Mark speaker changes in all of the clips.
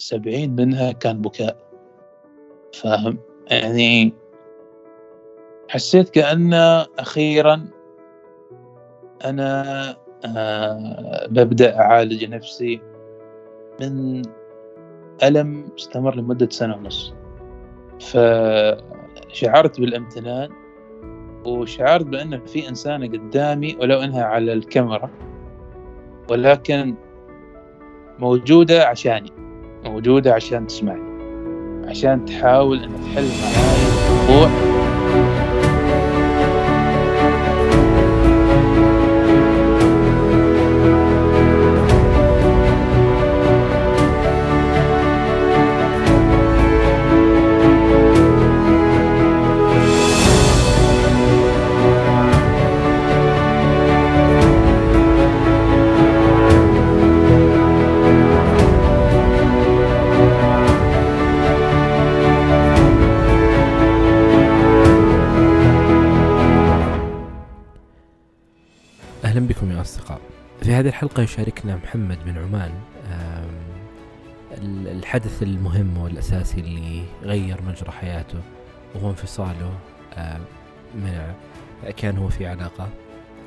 Speaker 1: سبعين منها كان بكاء. فاهم؟ يعني حسيت كأن أخيرا أنا آه ببدأ أعالج نفسي من ألم استمر لمدة سنة ونص. فشعرت بالامتنان وشعرت بأن في إنسانة قدامي ولو أنها على الكاميرا ولكن موجودة عشاني. موجودة عشان تسمعني. عشان تحاول أن تحل معاي الموضوع.
Speaker 2: الحلقة يشاركنا محمد بن عمان الحدث المهم والأساسي اللي غير مجرى حياته وهو انفصاله من كان هو في علاقة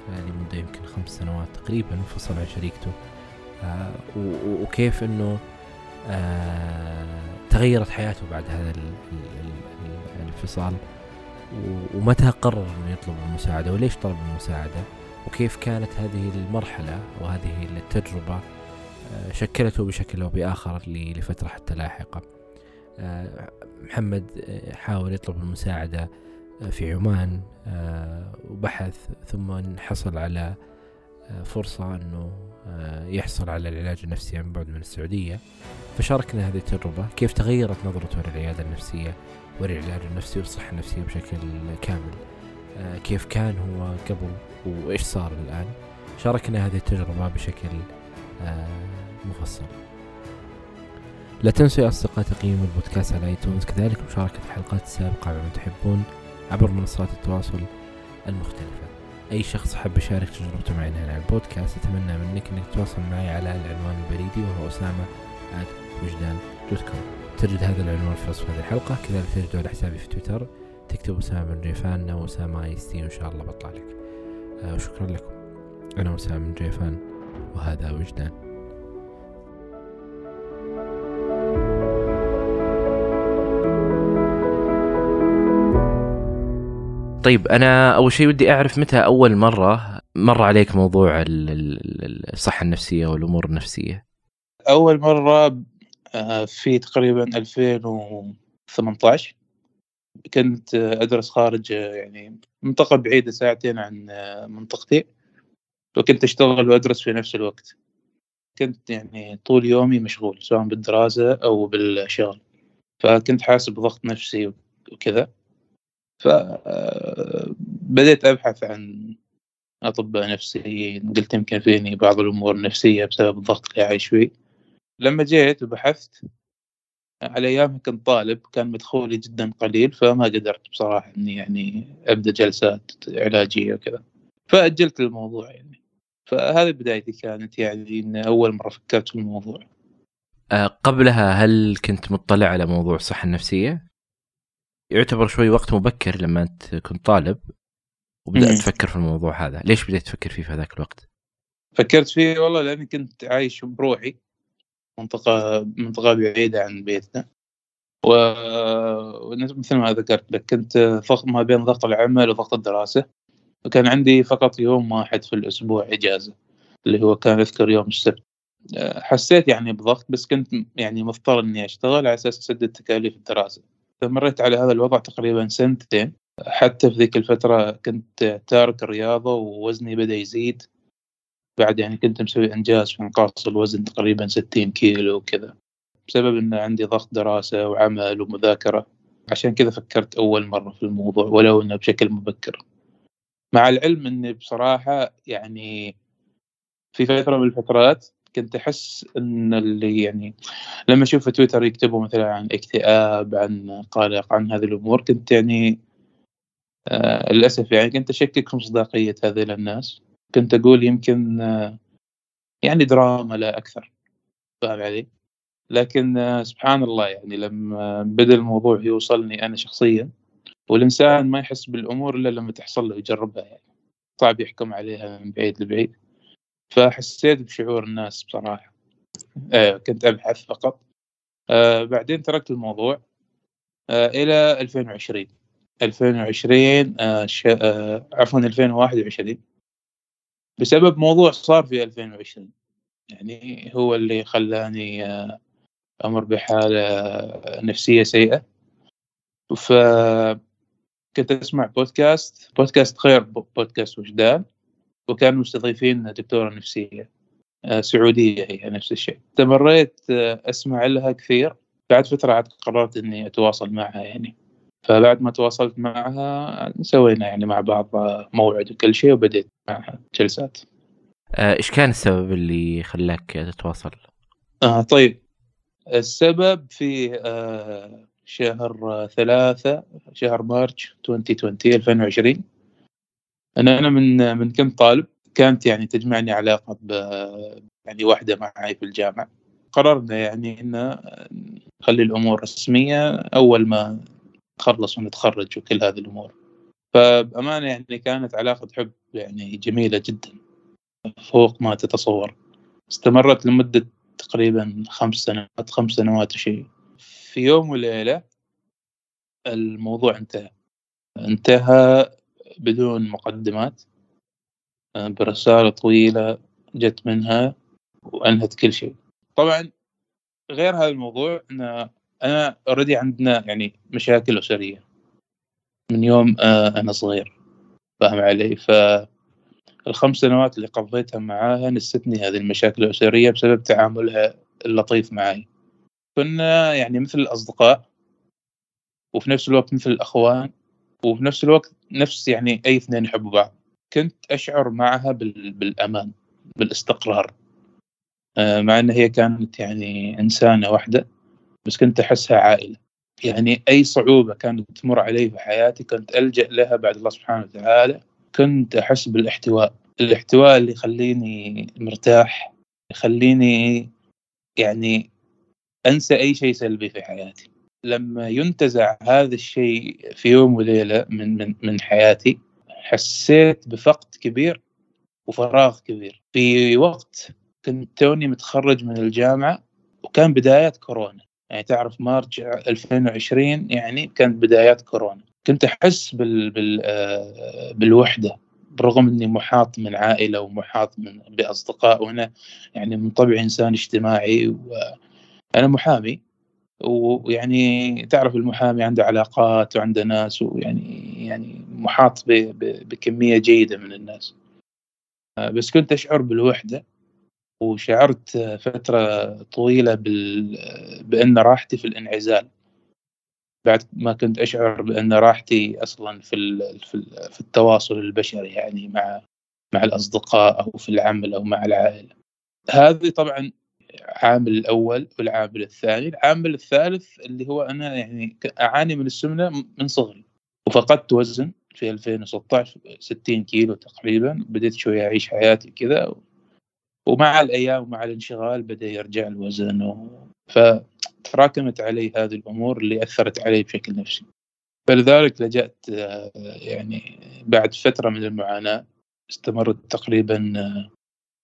Speaker 2: لمدة يمكن خمس سنوات تقريبا انفصل عن شريكته. وكيف إنه تغيرت حياته بعد هذا الانفصال ومتى قرر إنه يطلب المساعدة وليش طلب المساعدة؟ وكيف كانت هذه المرحلة وهذه التجربة آه، شكلته بشكل أو بآخر لفترة حتى لاحقة. آه، محمد آه، حاول يطلب المساعدة في عمان وبحث ثم حصل على فرصة أنه يحصل على العلاج النفسي عن بعد من السعودية. فشاركنا هذه التجربة كيف تغيرت نظرته للعيادة النفسية والعلاج النفسي والصحة النفسية بشكل كامل؟ كيف كان هو قبل؟ وإيش صار الآن؟ شاركنا هذه التجربة بشكل آه، مفصل. لا تنسوا يا أصدقاء تقييم البودكاست على ايتونز كذلك مشاركة الحلقات السابقة بما تحبون عبر منصات التواصل المختلفة. أي شخص حب يشارك تجربته معنا على البودكاست أتمنى منك أنك تتواصل معي على العنوان البريدي وهو أسامة وجدان تجد هذا العنوان في وصف هذه الحلقة. كذلك تجده على حسابي في تويتر. تكتب أسامة بن ريفان أو أسامة آي وإن شاء الله بطلع لك. آه، وشكرا لكم. أنا وسام من جيفان وهذا وجدان. طيب أنا أول شيء ودي أعرف متى أول مرة مر عليك موضوع الصحة النفسية والأمور النفسية؟
Speaker 1: أول مرة آه، في تقريبا 2018 كنت أدرس خارج يعني منطقة بعيدة ساعتين عن منطقتي وكنت أشتغل وأدرس في نفس الوقت. كنت يعني طول يومي مشغول سواء بالدراسة أو بالشغل. فكنت حاسس بضغط نفسي وكذا. فبديت أبحث عن أطباء نفسيين قلت يمكن فيني بعض الأمور النفسية بسبب الضغط اللي عايش فيه. لما جيت وبحثت على أيام كنت طالب كان مدخولي جدا قليل فما قدرت بصراحة إني يعني أبدأ جلسات علاجية وكذا فأجلت الموضوع يعني فهذه بدايتي كانت يعني إن أول مرة فكرت في الموضوع
Speaker 2: أه قبلها هل كنت مطلع على موضوع الصحة النفسية؟ يعتبر شوي وقت مبكر لما أنت كنت طالب وبدأت. تفكر في الموضوع هذا، ليش بديت تفكر فيه في هذاك الوقت؟
Speaker 1: فكرت فيه والله لأني كنت عايش بروحي منطقة منطقة بعيدة عن بيتنا. ومثل ما ذكرت لك كنت ما بين ضغط العمل وضغط الدراسة. وكان عندي فقط يوم واحد في الأسبوع إجازة اللي هو كان أذكر يوم السبت. حسيت يعني بضغط بس كنت يعني مضطر إني أشتغل على أساس أسدد تكاليف الدراسة. فمريت على هذا الوضع تقريبا سنتين. حتى في ذيك الفترة كنت تارك الرياضة ووزني بدأ يزيد. بعد يعني كنت مسوي إنجاز في إنقاص الوزن تقريبا 60 كيلو وكذا بسبب إن عندي ضغط دراسة وعمل ومذاكرة. عشان كذا فكرت أول مرة في الموضوع ولو إنه بشكل مبكر. مع العلم إني بصراحة يعني في فترة من الفترات كنت أحس إن اللي يعني لما أشوف في تويتر يكتبوا مثلا عن اكتئاب عن قلق عن هذه الأمور كنت يعني آه للأسف يعني كنت أشكك في مصداقية هذه الناس كنت أقول يمكن يعني دراما لا أكثر فاهم علي؟ لكن سبحان الله يعني لما بدأ الموضوع يوصلني أنا شخصيا والإنسان ما يحس بالأمور إلا لما تحصل له يجربها يعني صعب يحكم عليها من بعيد لبعيد. فحسيت بشعور الناس بصراحة. آه كنت أبحث فقط. آه بعدين تركت الموضوع. آه إلى 2020 2020 آه آه عفوا 2021 بسبب موضوع صار في 2020 يعني هو اللي خلاني آه أمر بحالة نفسية سيئة. ف كنت أسمع بودكاست بودكاست خير بودكاست وجدان وكانوا مستضيفين دكتورة نفسية آه، سعودية هي نفس الشيء. استمريت آه، أسمع لها كثير. بعد فترة قررت إني أتواصل معها يعني. فبعد ما تواصلت معها سوينا يعني مع بعض موعد وكل شيء وبديت معها جلسات.
Speaker 2: آه، إيش كان السبب اللي خلاك تتواصل؟
Speaker 1: آه طيب. السبب في آه شهر ثلاثة شهر مارش 2020 2020 أن أنا من من كنت طالب كانت يعني تجمعني علاقة ب يعني واحدة معي في الجامعة. قررنا يعني أن نخلي الأمور رسمية. أول ما نخلص ونتخرج وكل هذه الأمور. فبأمانة يعني كانت علاقة حب يعني جميلة جدا. فوق ما تتصور. استمرت لمدة تقريبا خمس سنوات خمس سنوات وشيء في يوم وليلة الموضوع انتهى. انتهى بدون مقدمات. برسالة طويلة جت منها وأنهت كل شيء. طبعا غير هذا الموضوع أن أنا اوريدي عندنا يعني مشاكل أسرية. من يوم آه، أنا صغير. فاهم علي؟ فالخمس سنوات اللي قضيتها معاها نستني هذه المشاكل الأسرية بسبب تعاملها اللطيف معي. كنا يعني مثل الأصدقاء وفي نفس الوقت مثل الأخوان وفي نفس الوقت نفس يعني أي اثنين يحبوا بعض. كنت أشعر معها بالأمان بالإستقرار. آه، مع أن هي كانت يعني إنسانة واحدة. بس كنت أحسها عائلة. يعني أي صعوبة كانت تمر علي في حياتي كنت ألجأ لها بعد الله سبحانه وتعالى. كنت أحس بالاحتواء. الاحتواء اللي يخليني مرتاح يخليني يعني أنسى أي شيء سلبي في حياتي. لما ينتزع هذا الشيء في يوم وليلة من من من حياتي حسيت بفقد كبير وفراغ كبير. في وقت كنت توني متخرج من الجامعة وكان بدايات كورونا. يعني تعرف مارس 2020 يعني كانت بدايات كورونا. كنت أحس بال بال آه، بالوحدة برغم إني محاط من عائلة ومحاط من بأصدقاء وأنا يعني من طبعي إنسان اجتماعي وأنا محامي. ويعني تعرف المحامي عنده علاقات وعنده ناس ويعني يعني محاط بكمية جيدة من الناس. بس كنت أشعر بالوحدة. وشعرت فترة طويلة بال... بأن راحتي في الانعزال. بعد ما كنت أشعر بأن راحتي أصلا في ال... في التواصل البشري يعني مع مع الأصدقاء أو في العمل أو مع العائلة. هذه طبعا عامل الأول والعامل الثاني. العامل الثالث اللي هو أنا يعني أعاني من السمنة من صغري. وفقدت وزن في 2016 60 كيلو تقريبا. بديت شوية أعيش حياتي كذا ومع الأيام ومع الانشغال بدأ يرجع الوزن. فتراكمت علي هذه الأمور اللي أثرت علي بشكل نفسي فلذلك لجأت آه، يعني بعد فترة من المعاناة استمرت تقريبا آه،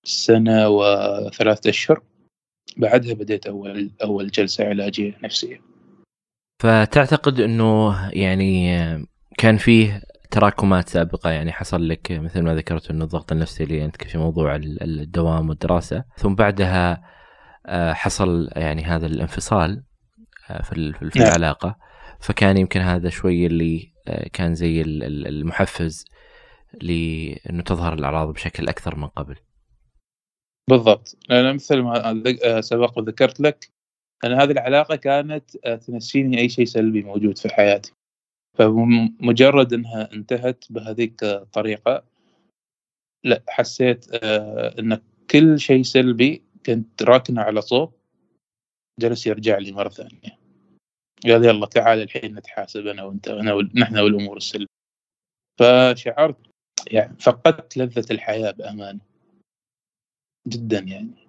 Speaker 1: سنة وثلاثة أشهر بعدها بديت أول أول جلسة علاجية نفسية
Speaker 2: فتعتقد إنه يعني كان فيه تراكمات سابقة يعني حصل لك مثل ما ذكرت إنه الضغط النفسي اللي عندك في موضوع الدوام والدراسة ثم بعدها آه، حصل يعني هذا الانفصال آه، في نعم. العلاقة فكان يمكن هذا شوي اللي آه، كان زي المحفز لأنه تظهر الأعراض بشكل أكثر من قبل.
Speaker 1: بالضبط أنا مثل ما سبق وذكرت لك أن هذه العلاقة كانت تنسيني أي شيء سلبي موجود في حياتي فمجرد إنها انتهت بهذيك الطريقة لا حسيت آه، إن كل شيء سلبي كنت راكنه على صوب جلس يرجع لي مرة ثانية. قال يلا تعال الحين نتحاسب أنا وأنت أنا نحن والأمور السلبية. فشعرت يعني فقدت لذة الحياة بامانه جدا يعني.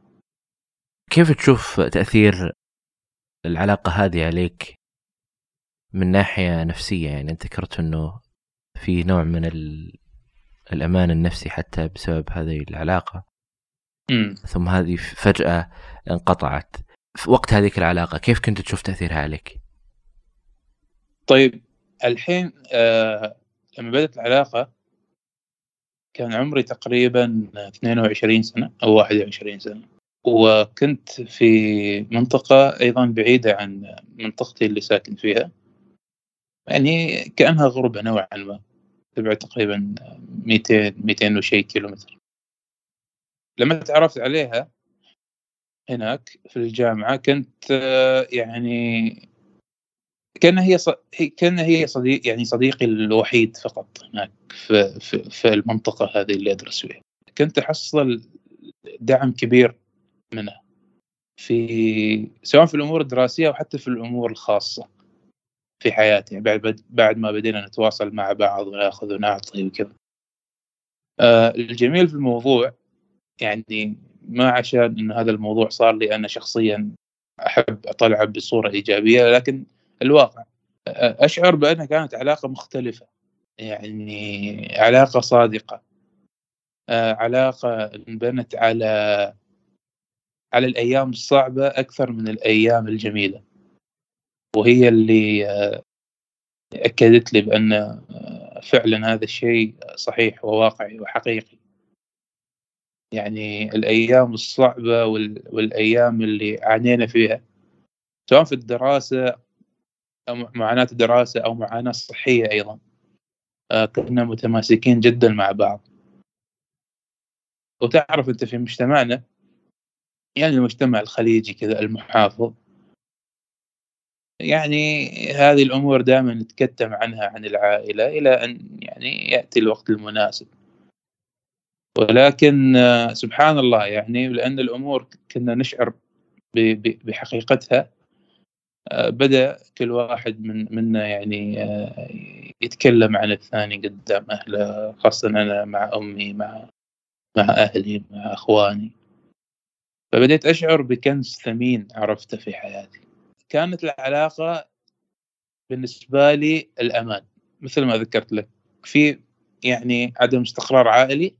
Speaker 2: كيف تشوف تأثير العلاقة هذه عليك؟ من ناحية نفسية يعني أنت ذكرت أنه في نوع من ال... الأمان النفسي حتى بسبب هذه العلاقة
Speaker 1: مم.
Speaker 2: ثم هذه فجأة انقطعت في وقت هذيك العلاقة كيف كنت تشوف تأثيرها عليك؟
Speaker 1: طيب الحين آه لما بدأت العلاقة كان عمري تقريبا 22 سنة أو 21 سنة وكنت في منطقة أيضا بعيدة عن منطقتي اللي ساكن فيها يعني كأنها غربة نوعا ما. تبعد تقريبا 200 200 وشي كيلومتر. لما تعرفت عليها هناك في الجامعة كنت آه، يعني كأن هي. كأن هي صديق يعني صديقي الوحيد فقط هناك في, في, في المنطقة هذه اللي أدرس فيها. كنت أحصل دعم كبير منها في سواء في الأمور الدراسية أو حتى في الأمور الخاصة. في حياتي بعد بعد ما بدينا نتواصل مع بعض وناخذ ونعطي وكذا. آه الجميل في الموضوع يعني ما عشان انه هذا الموضوع صار لي أنا شخصيا أحب أطلعه بصورة إيجابية لكن الواقع أشعر بأنها كانت علاقة مختلفة يعني علاقة صادقة علاقة انبنت على على الأيام الصعبة أكثر من الأيام الجميلة. وهي اللي أكدت لي بأن فعلا هذا الشيء صحيح وواقعي وحقيقي. يعني الأيام الصعبة والأيام اللي عانينا فيها سواء في الدراسة أو معاناة الدراسة أو معاناة صحية أيضا آه، كنا متماسكين جدا مع بعض. وتعرف أنت في مجتمعنا يعني المجتمع الخليجي كذا المحافظ يعني هذه الأمور دائما نتكتم عنها عن العائلة إلى أن يعني يأتي الوقت المناسب. ولكن آه، سبحان الله يعني لأن الأمور كنا نشعر بحقيقتها آه، بدأ كل واحد من منا يعني آه، يتكلم عن الثاني قدام أهله خاصة أنا مع أمي مع مع أهلي مع أخواني. فبديت أشعر بكنز ثمين عرفته في حياتي. كانت العلاقة بالنسبة لي الأمان مثل ما ذكرت لك. في يعني عدم استقرار عائلي.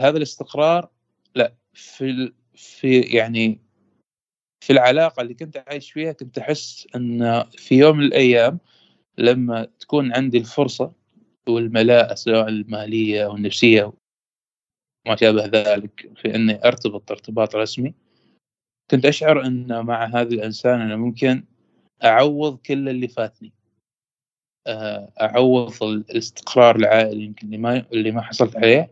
Speaker 1: هذا الاستقرار لا في في يعني في العلاقة اللي كنت عايش فيها كنت أحس أن في يوم من الأيام لما تكون عندي الفرصة والملاءة سواء المالية أو النفسيه وما شابه ذلك في أني أرتبط ارتباط رسمي كنت أشعر أن مع هذا الإنسان أنا ممكن أعوض كل اللي فاتني. آه، أعوض الاستقرار العائلي يمكن اللي ما اللي ما حصلت عليه.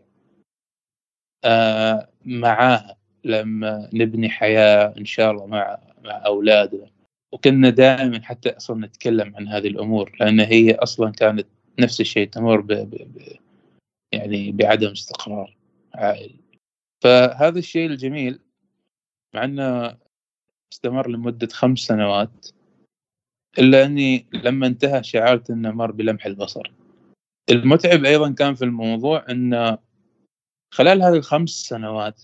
Speaker 1: آه، معاها لما نبني حياة إن شاء الله مع مع اولادنا وكنا دائما حتى أصلا نتكلم عن هذه الأمور لأن هي أصلا كانت نفس الشيء تمر ب ب يعني بعدم استقرار عائلي. فهذا الشيء الجميل مع إنه استمر لمدة خمس سنوات إلا إني لما انتهى شعرت إنه مر بلمح البصر. المتعب أيضا كان في الموضوع انه خلال هذه الخمس سنوات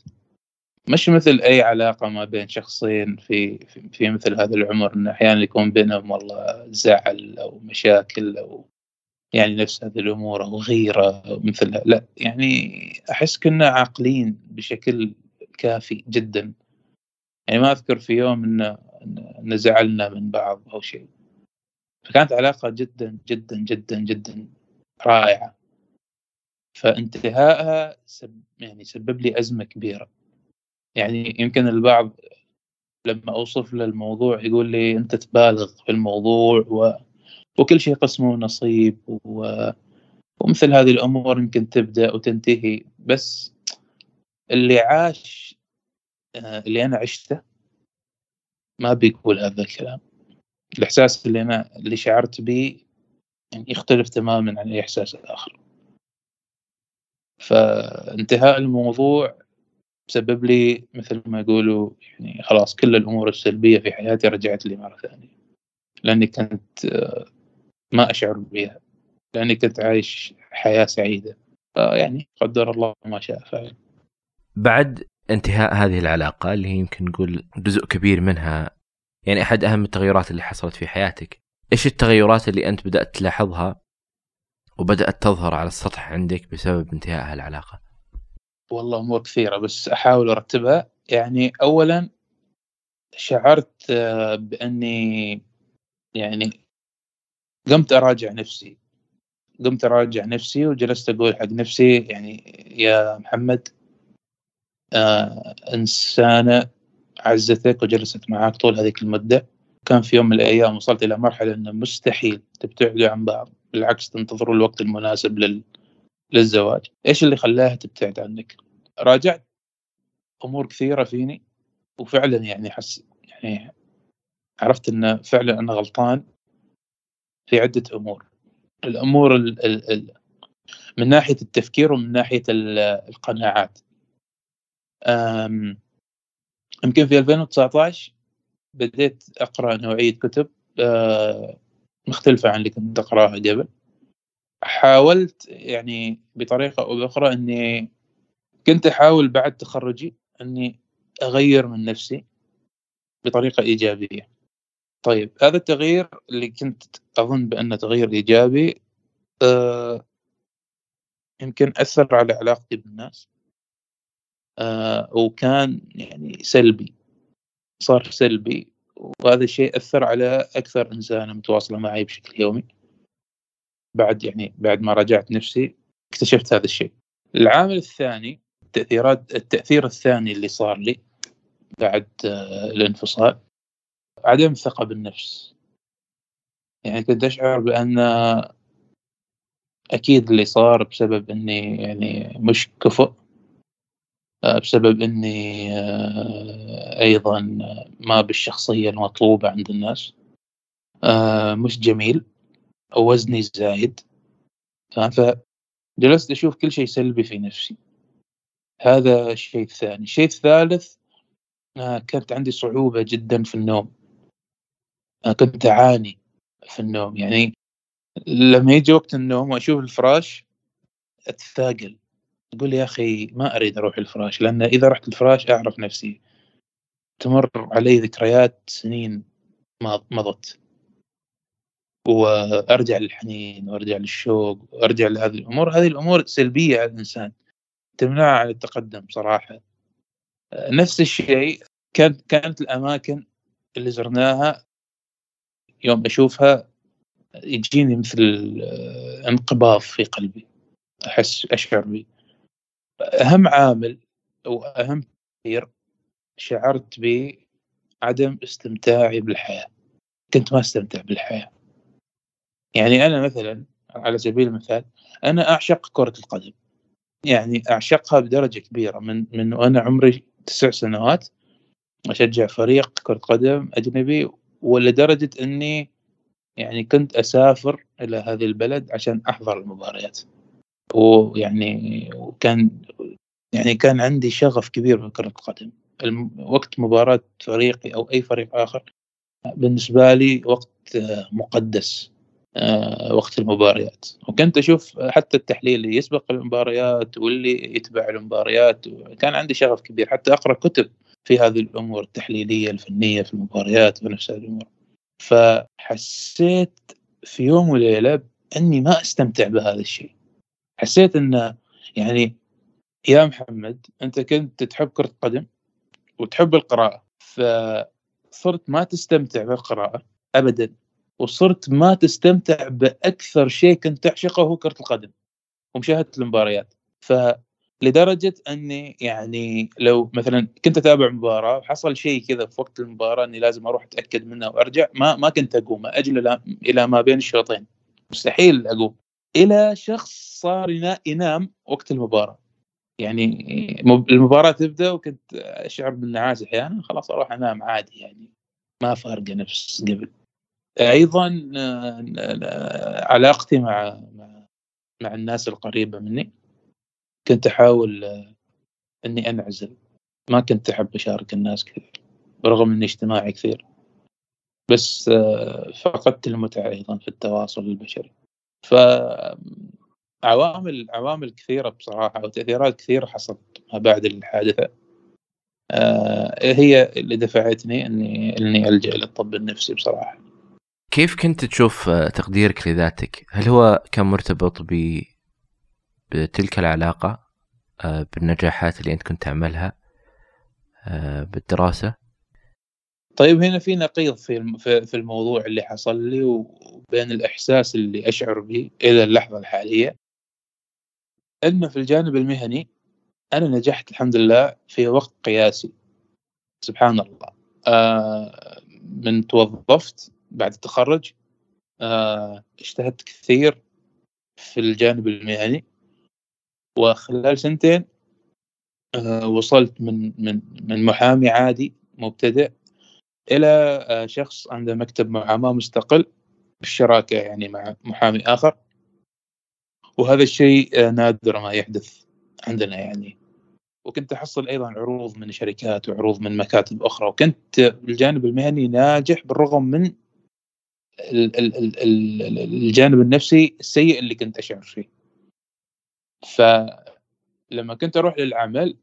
Speaker 1: مش مثل أي علاقة ما بين شخصين في في, مثل هذا العمر انه أحيانا يكون بينهم والله زعل أو مشاكل أو يعني نفس هذه الأمور أو غيرة أو مثلها. لا يعني أحس كنا عاقلين بشكل كافي جدا. يعني ما أذكر في يوم ان ان زعلنا من بعض أو شيء. فكانت علاقة جدا جدا جدا جدا رائعة. فانتهائها سب يعني سبب لي أزمة كبيرة. يعني يمكن البعض لما أوصف له الموضوع يقول لي أنت تبالغ في الموضوع و... وكل شيء قسمه نصيب و... ومثل هذه الأمور يمكن تبدأ وتنتهي. بس اللي عاش اللي أنا عشته ما بيقول هذا الكلام. الإحساس اللي أنا اللي شعرت به يعني يختلف تماما عن أي إحساس آخر. فانتهاء الموضوع سبب لي مثل ما يقولوا يعني خلاص كل الأمور السلبية في حياتي رجعت لي مرة ثانية. لأني كنت آه، ما أشعر بها لأني كنت عايش حياة سعيدة. فيعني قدر الله ما شاء فعل.
Speaker 2: بعد انتهاء هذه العلاقة اللي هي يمكن نقول جزء كبير منها يعني أحد أهم التغيرات اللي حصلت في حياتك. إيش التغيرات اللي أنت بدأت تلاحظها وبدأت تظهر على السطح عندك بسبب انتهاء هالعلاقة؟
Speaker 1: والله امور كثيرة بس أحاول أرتبها. يعني اولا شعرت آه، بأني يعني قمت أراجع نفسي. قمت أراجع نفسي وجلست أقول حق نفسي يعني يا محمد آه انسانه عزتك وجلست معك طول هذيك المدة. كان في يوم من الأيام وصلت إلى مرحلة إنه مستحيل تبتعدوا عن بعض بالعكس تنتظروا الوقت المناسب لل... للزواج. إيش اللي خلاها تبتعد عنك؟ راجعت أمور كثيرة فيني وفعلا يعني حس يعني عرفت ان فعلا أنا غلطان في عدة أمور. الأمور ال ال ال من ناحية التفكير ومن ناحية القناعات. يمكن في 2019 بديت أقرأ نوعية كتب آه، مختلفة عن اللي كنت أقرأها قبل. حاولت يعني بطريقة أو بأخرى إني كنت أحاول بعد تخرجي إني أغير من نفسي بطريقة إيجابية. طيب هذا التغيير اللي كنت أظن بأنه تغيير إيجابي آه يمكن أثر على علاقتي بالناس. وكان يعني سلبي صار سلبي وهذا الشيء أثر على أكثر انسانه متواصله معي بشكل يومي. بعد يعني بعد ما راجعت نفسي اكتشفت هذا الشيء. العامل الثاني التأثيرات التأثير الثاني اللي صار لي بعد آه، الانفصال عدم الثقه بالنفس. يعني كنت أشعر بأن أكيد اللي صار بسبب إني يعني مش كفؤ آه، بسبب إني آه، أيضا ما بالشخصية المطلوبة عند الناس. مش جميل وزني زايد. فجلست أشوف كل شيء سلبي في نفسي. هذا الشيء الثاني. الشيء الثالث آه، كانت عندي صعوبة جدا في النوم. آه، كنت أعاني في النوم. يعني لما يجي وقت النوم وأشوف الفراش أتثاقل. أقول يا أخي ما أريد أروح الفراش لأن إذا رحت الفراش أعرف نفسي. تمر علي ذكريات سنين مضت. وأرجع للحنين وأرجع للشوق وأرجع لهذه الأمور. هذه الأمور سلبية على الإنسان تمنعه عن التقدم صراحة. نفس الشيء كانت كانت الأماكن اللي زرناها يوم اشوفها يجيني مثل انقباض في قلبي أحس أشعر به أهم عامل أو أهم تغيير شعرت بعدم استمتاعي بالحياة. كنت ما أستمتع بالحياة. يعني أنا مثلا على سبيل المثال أنا أعشق كرة القدم. يعني أعشقها بدرجة كبيرة. من من وأنا عمري تسع سنوات أشجع فريق كرة قدم أجنبي ولدرجة إني يعني كنت أسافر إلى هذه البلد عشان أحضر المباريات. ويعني وكان يعني كان عندي شغف كبير بكرة القدم. وقت مباراة فريقي أو أي فريق آخر بالنسبة لي وقت مقدس آه، وقت المباريات. وكنت أشوف حتى التحليل اللي يسبق المباريات واللي يتبع المباريات كان عندي شغف كبير. حتى أقرأ كتب في هذه الأمور التحليلية الفنية في المباريات ونفس هذه الأمور. فحسيت في يوم وليلة اني ما أستمتع بهذا الشيء. حسيت انه يعني يا محمد أنت كنت تحب كرة القدم وتحب القراءة فصرت ما تستمتع بالقراءة ابدا وصرت ما تستمتع بأكثر شيء كنت تعشقه هو كرة القدم ومشاهدة المباريات. فلدرجة أني يعني لو مثلا كنت أتابع مباراة وحصل شيء كذا في وقت المباراة إني لازم أروح أتأكد منها وأرجع ما ما كنت اقوم أجل إلى ما بين الشوطين. مستحيل أقوم. إلى شخص صار ينام وقت المباراة. يعني المباراة تبدأ وكنت اشعر بالنعاس أحيانا خلاص أروح أنام عادي يعني ما فارقة نفس قبل. أيضا آه، علاقتي مع مع الناس القريبة مني. كنت أحاول آه، إني أنعزل. ما كنت أحب أشارك الناس كثير برغم إني اجتماعي كثير. بس آه، فقدت المتعة أيضا في التواصل البشري. ف عوامل عوامل كثيرة بصراحة وتاثيرات كثيرة حصلت ما بعد الحادثة آه، هي اللي دفعتني إني إني ألجأ للطب النفسي بصراحة
Speaker 2: كيف كنت تشوف آه، تقديرك لذاتك؟ هل هو كان مرتبط ب بتلك العلاقة آه، بالنجاحات اللي أنت كنت تعملها بالدراسة؟
Speaker 1: طيب هنا في نقيض في في الموضوع اللي حصل لي وبين الإحساس اللي أشعر به إلى اللحظة الحالية. أنه في الجانب المهني أنا نجحت الحمد لله في وقت قياسي. سبحان الله. آه من توظفت بعد التخرج آه اجتهدت كثير في الجانب المهني. وخلال سنتين آه وصلت من من من محامي عادي مبتدئ إلى آه شخص عنده مكتب محاماه مستقل بالشراكة يعني مع محامي آخر. وهذا الشيء آه، نادر ما يحدث عندنا يعني. وكنت أحصل أيضا عروض من شركات وعروض من مكاتب أخرى. وكنت بالجانب المهني ناجح بالرغم من الجانب النفسي السيء اللي كنت أشعر فيه. فلما كنت أروح للعمل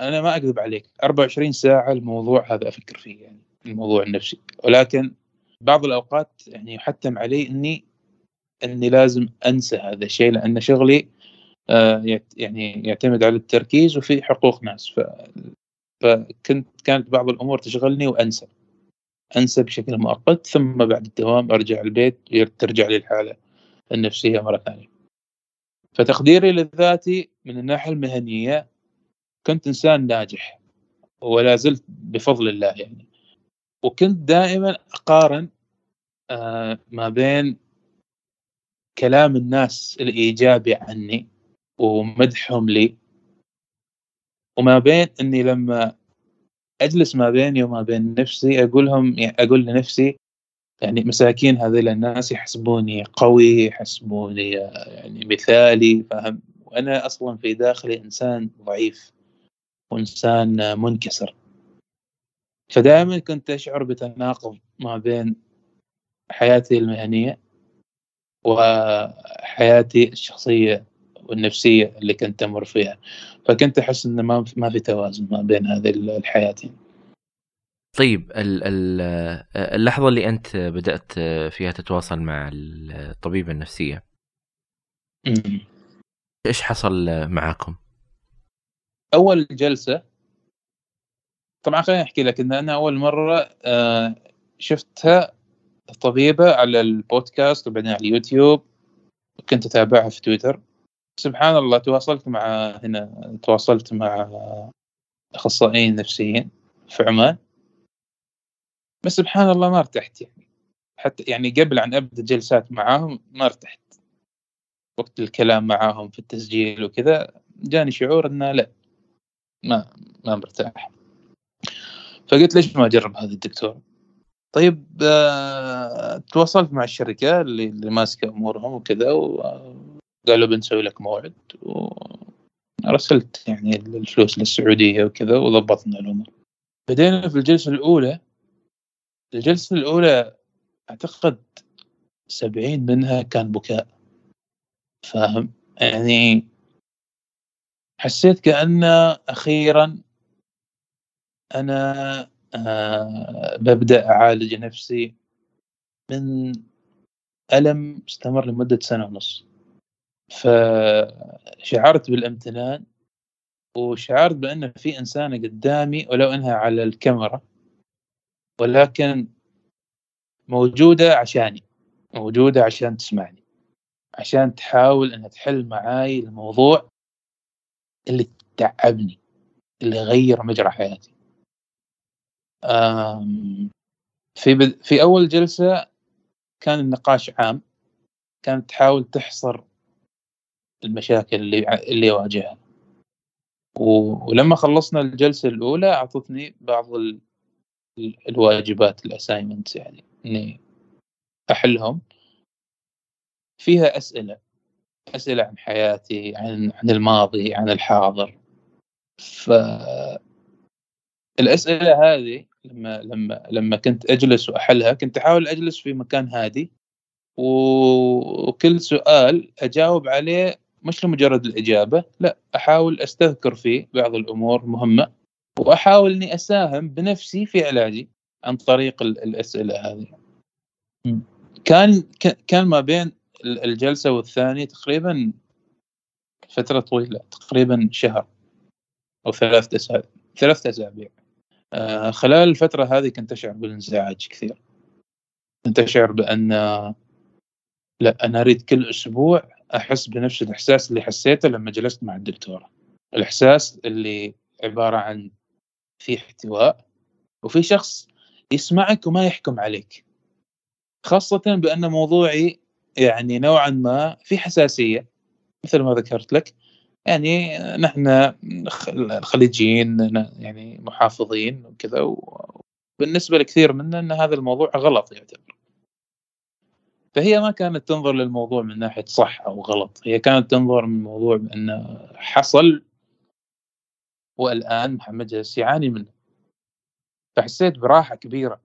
Speaker 1: أنا ما أكذب عليك 24 ساعة الموضوع هذا أفكر فيه يعني الموضوع النفسي. ولكن بعض الأوقات يعني يحتم علي إني إني لازم أنسى هذا الشيء لأن شغلي آه، يعني يعتمد على التركيز وفي حقوق ناس. ف... فكنت كانت بعض الأمور تشغلني وأنسى. أنسى بشكل مؤقت ثم بعد الدوام أرجع البيت ترجع لي الحالة النفسية مرة ثانية. فتقديري لذاتي من الناحية المهنية كنت إنسان ناجح ولا زلت بفضل الله يعني. وكنت دائما أقارن آه، ما بين كلام الناس الإيجابي عني ومدحهم لي وما بين إني لما أجلس ما بيني وما بين نفسي أقول لهم يعني أقول لنفسي يعني مساكين هذول الناس يحسبوني قوي يحسبوني يعني مثالي فاهم؟ وأنا أصلا في داخلي إنسان ضعيف. وإنسان منكسر. فدائما كنت أشعر بتناقض ما بين حياتي المهنية وحياتي الشخصية والنفسية اللي كنت أمر فيها. فكنت أحس إنه ما ما في توازن ما بين هذه الحياتين.
Speaker 2: طيب اللحظة اللي أنت بدأت فيها تتواصل مع الطبيبة النفسية إيش حصل معاكم؟
Speaker 1: أول جلسة طبعا خليني أحكي لك إن أنا أول مرة آه، شفتها طبيبة على البودكاست وبعدين على اليوتيوب كنت أتابعها في تويتر. سبحان الله تواصلت مع هنا تواصلت مع أخصائيين نفسيين في عمان. بس سبحان الله ما ارتحت يعني. حتى يعني قبل ان ابدا جلسات معاهم ما ارتحت. وقت الكلام معاهم في التسجيل وكذا جاني شعور إنه لا. ما ما مرتاح فقلت ليش ما أجرب هذا الدكتور؟ طيب آه، تواصلت مع الشركة اللي, اللي ماسكة أمورهم وكذا قالوا بنسوي لك موعد ورسلت يعني الفلوس للسعودية وكذا وضبطنا الأمور. بدينا في الجلسة الأولى الجلسة الأولى أعتقد سبعين منها كان بكاء. فاهم؟ يعني حسيت كأن أخيرا أنا آه ببدأ أعالج نفسي من ألم استمر لمدة سنة ونص. فشعرت بالامتنان وشعرت بأن في إنسانة قدامي ولو أنها على الكاميرا ولكن موجودة عشاني موجودة عشان تسمعني عشان تحاول أنها تحل معاي الموضوع اللي تعبني اللي غير مجرى حياتي. في بد... في أول جلسة كان النقاش عام كانت تحاول تحصر المشاكل اللي اللي يواجهها. ولما خلصنا الجلسة الأولى أعطتني بعض الواجبات الأسايمنت يعني إني أحلهم. فيها أسئلة. أسئلة عن حياتي عن عن الماضي عن الحاضر. ف الأسئلة هذه لما لما لما كنت أجلس وأحلها كنت أحاول أجلس في مكان هادي. وكل سؤال أجاوب عليه مش لمجرد الإجابة لا أحاول أستذكر فيه بعض الأمور مهمة. وأحاول إني أساهم بنفسي في علاجي عن طريق الأسئلة هذه. كان كان ما بين الجلسة والثانية تقريبا فترة طويلة تقريبا شهر أو ثلاث اسابيع ثلاث أسابيع. آه، خلال الفترة هذه كنت أشعر بالانزعاج كثير. كنت أشعر بأن لا أنا أريد كل أسبوع أحس بنفس الإحساس اللي حسيته لما جلست مع الدكتورة. الإحساس اللي عبارة عن في احتواء وفي شخص يسمعك وما يحكم عليك. خاصة بأن موضوعي يعني نوعا ما في حساسية مثل ما ذكرت لك. يعني نحن الخليجيين يعني محافظين وكذا وبالنسبة لكثير منا أن هذا الموضوع غلط يعتبر. فهي ما كانت تنظر للموضوع من ناحية صح أو غلط هي كانت تنظر من الموضوع بأنه حصل والآن محمد جالس يعاني منه. فحسيت براحة كبيرة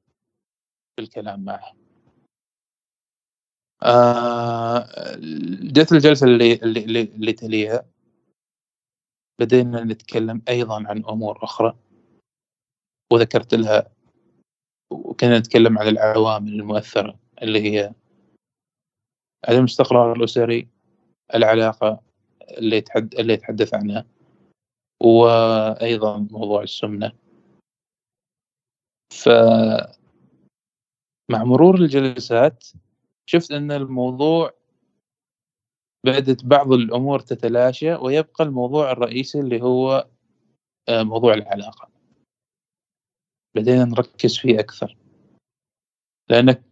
Speaker 1: في الكلام معه. آه جت الجلسة اللي اللي اللي تليها. بدينا نتكلم أيضا عن أمور أخرى. وذكرت لها وكنا نتكلم عن العوامل المؤثرة اللي هي عدم الاستقرار الأسري العلاقة اللي يتحد اللي يتحدث عنها وأيضا موضوع السمنة. ف مع مرور الجلسات شفت أن الموضوع بدأت بعض الأمور تتلاشى ويبقى الموضوع الرئيسي اللي هو آه، موضوع العلاقة. بدينا نركز فيه أكثر. لأنك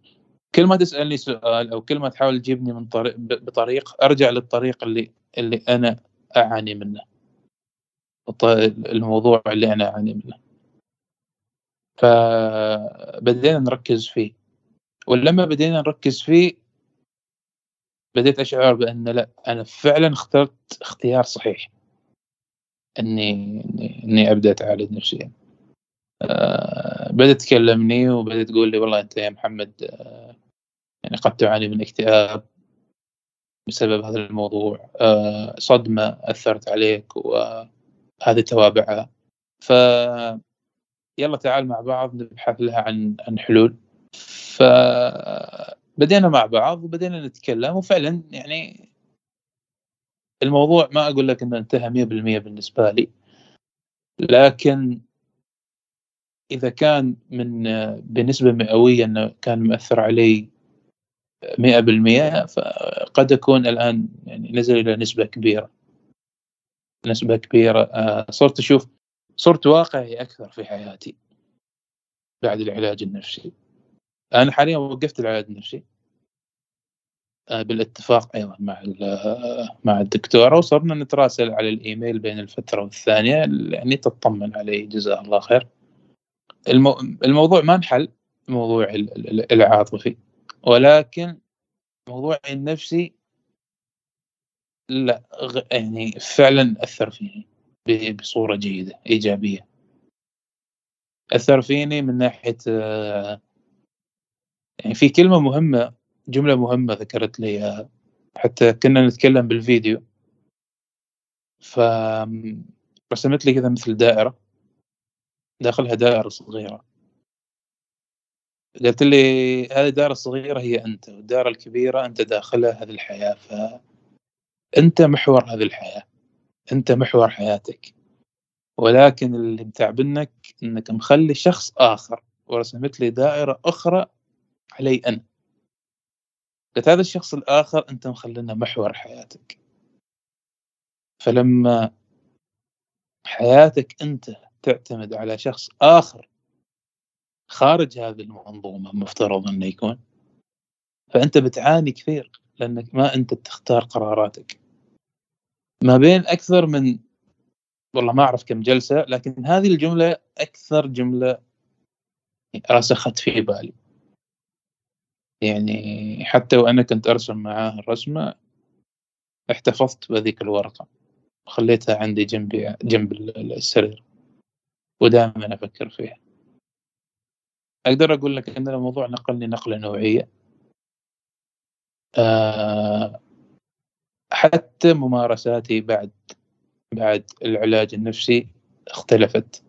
Speaker 1: كل ما تسألني سؤال أو كل ما تحاول تجيبني من طريق بطريق أرجع للطريق اللي اللي أنا أعاني منه. الموضوع اللي أنا أعاني منه. فبدينا نركز فيه. ولما بدينا نركز فيه بديت أشعر بأن لا أنا فعلا اخترت اختيار صحيح. إني, إني أبدأ أتعالج نفسيا. آه بدأت تكلمني وبدأت تقول لي والله أنت يا محمد آه يعني قد تعاني من اكتئاب بسبب هذا الموضوع. آه صدمة أثرت عليك وهذه توابعها ف يلا تعال مع بعض نبحث لها عن عن حلول. فبدينا مع بعض وبدينا نتكلم وفعلا يعني الموضوع ما أقول لك إنه انتهى 100% بالنسبة لي. لكن إذا كان من بنسبة مئوية إنه كان مؤثر علي 100% فقد يكون الآن يعني نزل إلى نسبة كبيرة. نسبة كبيرة. آه، صرت أشوف صرت واقعي أكثر في حياتي بعد العلاج النفسي. أنا حاليا وقفت العلاج النفسي آه، بالاتفاق أيضا مع مع الدكتورة وصرنا نتراسل على الإيميل بين الفترة والثانية يعني تطمن علي جزاه الله خير. المو... الموضوع ما انحل موضوع العاطفي. ولكن موضوع النفسي لا يعني فعلا أثر فيني بصورة جيدة إيجابية. أثر فيني من ناحية آه، يعني في كلمة مهمة جملة مهمة ذكرت لي اياها حتى كنا نتكلم بالفيديو. فرسمت لي كذا مثل دائرة. داخلها دائرة صغيرة. قالت لي هذه الدائرة الصغيرة هي أنت والدائرة الكبيرة أنت داخلها هذه الحياة فانت محور هذه الحياة. أنت محور حياتك. ولكن اللي متعبنك إنك مخلي شخص آخر. ورسمت لي دائرة أخرى علي أنا قلت هذا الشخص الآخر أنت مخلينا محور حياتك. فلما حياتك أنت تعتمد على شخص آخر خارج هذه المنظومة مفترض انه يكون فأنت بتعاني كثير لأنك ما أنت تختار قراراتك. ما بين أكثر من والله ما أعرف كم جلسة لكن هذه الجملة أكثر جملة رسخت في بالي. يعني حتى وأنا كنت أرسم معاه الرسمة احتفظت بهذيك الورقة. وخليتها عندي جنبي جنب السرير. ودائما أفكر فيها. أقدر أقول لك إن الموضوع نقلني نقلة نوعية. أه حتى ممارساتي بعد بعد العلاج النفسي اختلفت.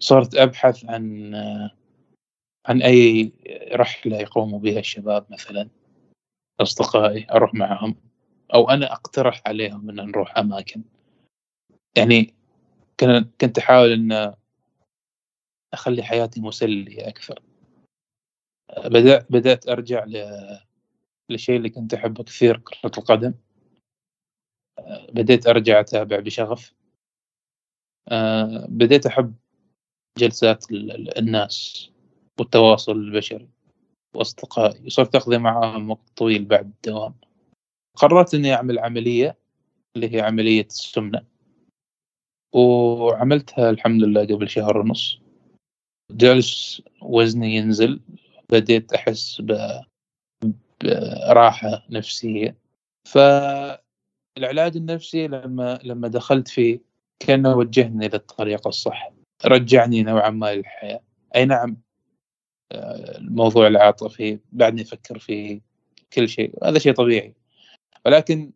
Speaker 1: صرت أبحث عن عن أي رحلة يقوموا بها الشباب مثلا أصدقائي أروح معهم أو أنا أقترح عليهم أن نروح أماكن. يعني كنت أحاول أن أخلي حياتي مسلية أكثر. بدأت بدأت أرجع للشيء اللي كنت أحبه كثير كرة القدم. بديت أرجع أتابع بشغف. بديت أحب جلسات الناس. والتواصل البشري وأصدقائي وصرت أقضي معهم وقت طويل بعد الدوام. قررت إني أعمل عملية اللي هي عملية السمنة. وعملتها الحمد لله قبل شهر ونص. جالس وزني ينزل. بديت أحس براحة نفسية. فالعلاج النفسي لما لما دخلت فيه كأنه وجهني للطريق الصح. رجعني نوعا ما للحياة. أي نعم الموضوع العاطفي بعدني أفكر في كل شيء. هذا شيء طبيعي. ولكن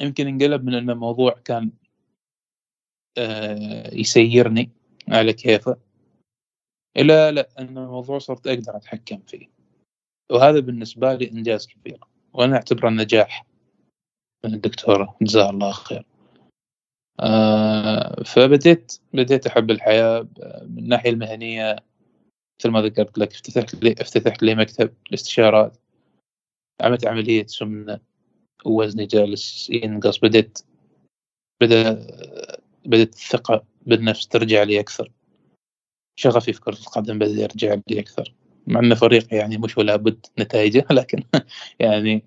Speaker 1: يمكن انقلب من أن الموضوع كان آه، يسيرني على كيفه إلى لا أن الموضوع صرت أقدر أتحكم فيه. وهذا بالنسبة لي إنجاز كبير. وأنا أعتبره نجاح من الدكتورة. جزاها الله خير. آه فبديت بديت أحب الحياة من الناحية المهنية. مثل ما ذكرت لك افتتحت لي افتتحت لي مكتب الاستشارات عملت عملية سمنة ووزني جالس ينقص. بديت بدأ بدأت الثقة بالنفس ترجع لي أكثر. شغفي في كرة القدم بدأ يرجع لي أكثر. مع أن فريق يعني مش ولا بد نتائجه لكن يعني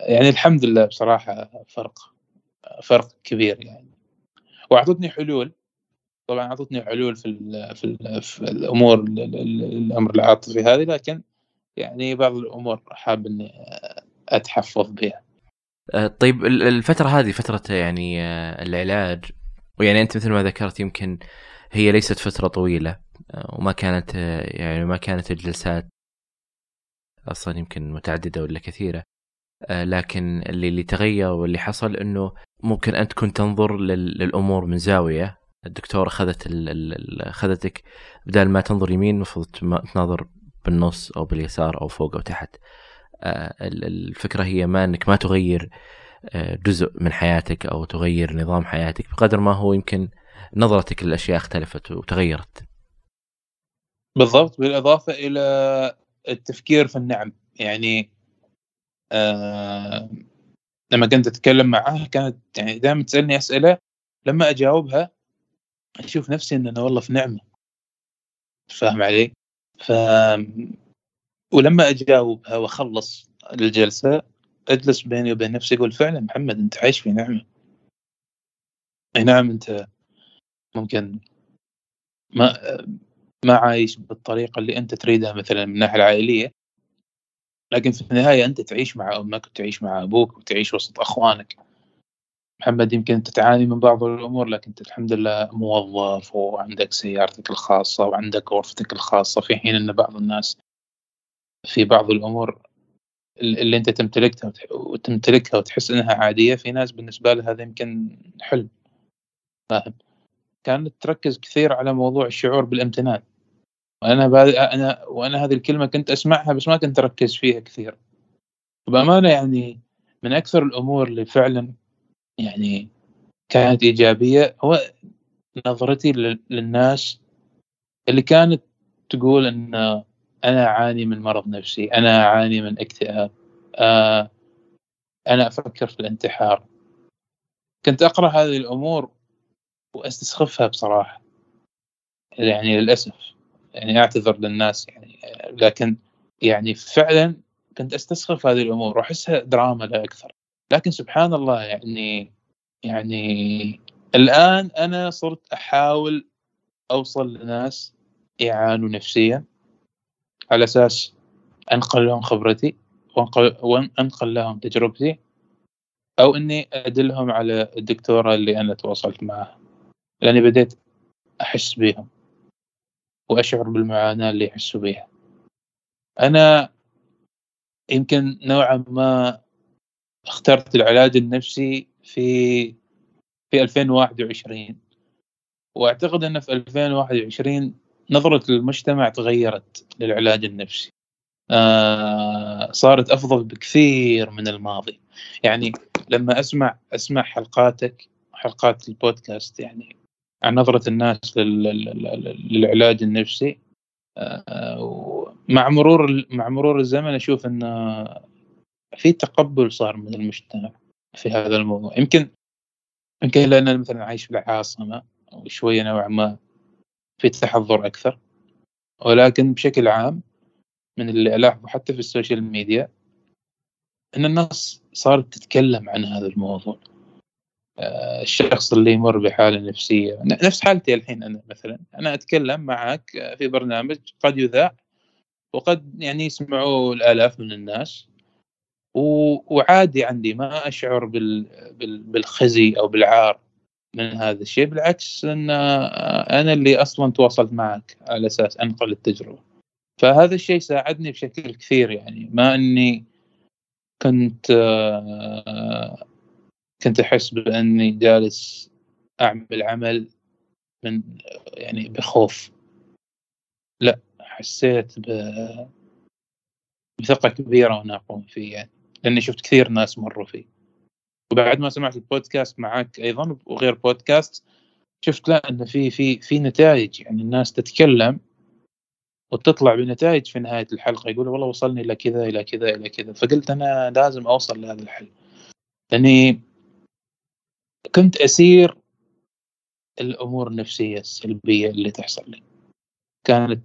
Speaker 1: يعني الحمد لله بصراحة فرق فرق كبير يعني. وأعطتني حلول. طبعا أعطتني حلول في في, في الأمور الأمر العاطفي هذه لكن يعني بعض الأمور حاب إني أتحفظ بها.
Speaker 2: آه، طيب الفترة هذه فترة يعني آه، العلاج ويعني أنت مثل ما ذكرت يمكن هي ليست فترة طويلة آه، وما كانت يعني ما كانت الجلسات أصلا يمكن متعددة ولا كثيرة لكن اللي اللي تغير واللي حصل إنه ممكن أنت كنت تنظر للأمور من زاوية الدكتور اخذت اخذتك بدل ما تنظر يمين المفروض تناظر بالنص أو باليسار أو فوق أو تحت. آه، الفكرة هي ما إنك ما تغير آه، جزء من حياتك أو تغير نظام حياتك بقدر ما هو يمكن نظرتك للأشياء اختلفت وتغيرت.
Speaker 1: بالضبط بالإضافة إلى التفكير في النعم. يعني آه لما كنت أتكلم معاه كانت يعني دائما تسألني أسئلة لما أجاوبها أشوف نفسي ان أنا والله في نعمة. فاهم علي؟ ف ولما أجاوبها وأخلص الجلسة أجلس بيني وبين نفسي أقول فعلا محمد أنت عايش في نعمة. أي نعم أنت ممكن ما ما عايش بالطريقة اللي أنت تريدها مثلا من الناحية العائلية لكن في النهاية أنت تعيش مع أمك وتعيش مع أبوك وتعيش وسط أخوانك. محمد يمكن تعاني من بعض الأمور لكن انت الحمد لله موظف وعندك سيارتك الخاصة وعندك غرفتك الخاصة في حين أن بعض الناس في بعض الأمور اللي أنت تمتلكها وتمتلكها وتحس أنها عادية في ناس بالنسبة لها هذا يمكن حلم. فاهم؟ كانت تركز كثير على موضوع الشعور بالامتنان. وأنا أنا وأنا هذه الكلمة كنت أسمعها بس ما كنت أركز فيها كثير. بأمانة يعني من أكثر الأمور اللي فعلا يعني كانت إيجابية. هو نظرتي للناس اللي كانت تقول إن أنا أعاني من مرض نفسي أنا أعاني من اكتئاب آه أنا أفكر في الانتحار. كنت أقرأ هذه الأمور وأستسخفها بصراحة. يعني للأسف يعني أعتذر للناس يعني لكن يعني فعلا كنت أستسخف هذه الأمور وأحسها دراما لا أكثر. لكن سبحان الله يعني يعني الآن أنا صرت أحاول أوصل لناس يعانوا نفسيا على أساس انقل لهم خبرتي وانقل, لهم تجربتي أو إني أدلهم على الدكتورة اللي أنا تواصلت معها لأني بديت أحس بهم وأشعر بالمعاناة اللي يحسوا بها أنا يمكن نوعا ما اخترت العلاج النفسي في في 2021 وأعتقد إن في 2021 نظرة المجتمع تغيرت للعلاج النفسي. آه صارت أفضل بكثير من الماضي. يعني لما أسمع أسمع حلقاتك حلقات البودكاست يعني عن نظرة الناس للعلاج النفسي آه مع مرور مع مرور الزمن أشوف إن في تقبل صار من المجتمع في هذا الموضوع. يمكن يمكن لأن مثلا عايش في العاصمه وشوية نوعا ما في تحضر أكثر ولكن بشكل عام من اللي ألاحظه حتى في السوشيال ميديا أن الناس صارت تتكلم عن هذا الموضوع. آه، الشخص اللي يمر بحالة نفسية. نفس حالتي الحين أنا مثلا. أنا أتكلم معك في برنامج قد يذاع وقد يعني يسمعوه الآلاف من الناس. وعادي عندي ما أشعر بالخزي أو بالعار من هذا الشيء بالعكس إن أنا اللي أصلا تواصلت معك على أساس أنقل التجربة. فهذا الشيء ساعدني بشكل كثير يعني. ما إني كنت كنت أحس بإني جالس أعمل عمل من يعني بخوف. لا حسيت بثقة كبيرة وأنا أقوم فيه يعني. لأني شفت كثير ناس مروا فيه. وبعد ما سمعت البودكاست معك أيضا وغير بودكاست شفت لا إنه في في في نتائج. يعني الناس تتكلم وتطلع بنتائج في نهاية الحلقة. يقول والله وصلني إلى كذا إلى كذا إلى كذا. فقلت أنا لازم أوصل لهذا الحل. لأني كنت أسير الأمور النفسية السلبية اللي تحصل لي. كانت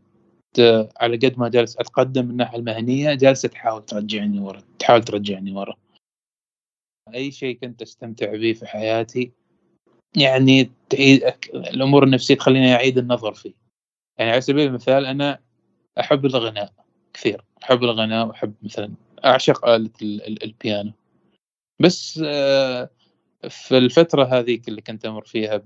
Speaker 1: على قد ما جالس أتقدم من الناحية المهنية جالسه تحاول ترجعني ورا تحاول ترجعني ورا. أي شيء كنت أستمتع به في حياتي يعني تعيد الأمور النفسية تخليني أعيد النظر فيه. يعني على سبيل المثال أنا أحب الغناء كثير. أحب الغناء وأحب مثلا أعشق آلة البيانو. بس آه، في الفترة هذيك اللي كنت أمر فيها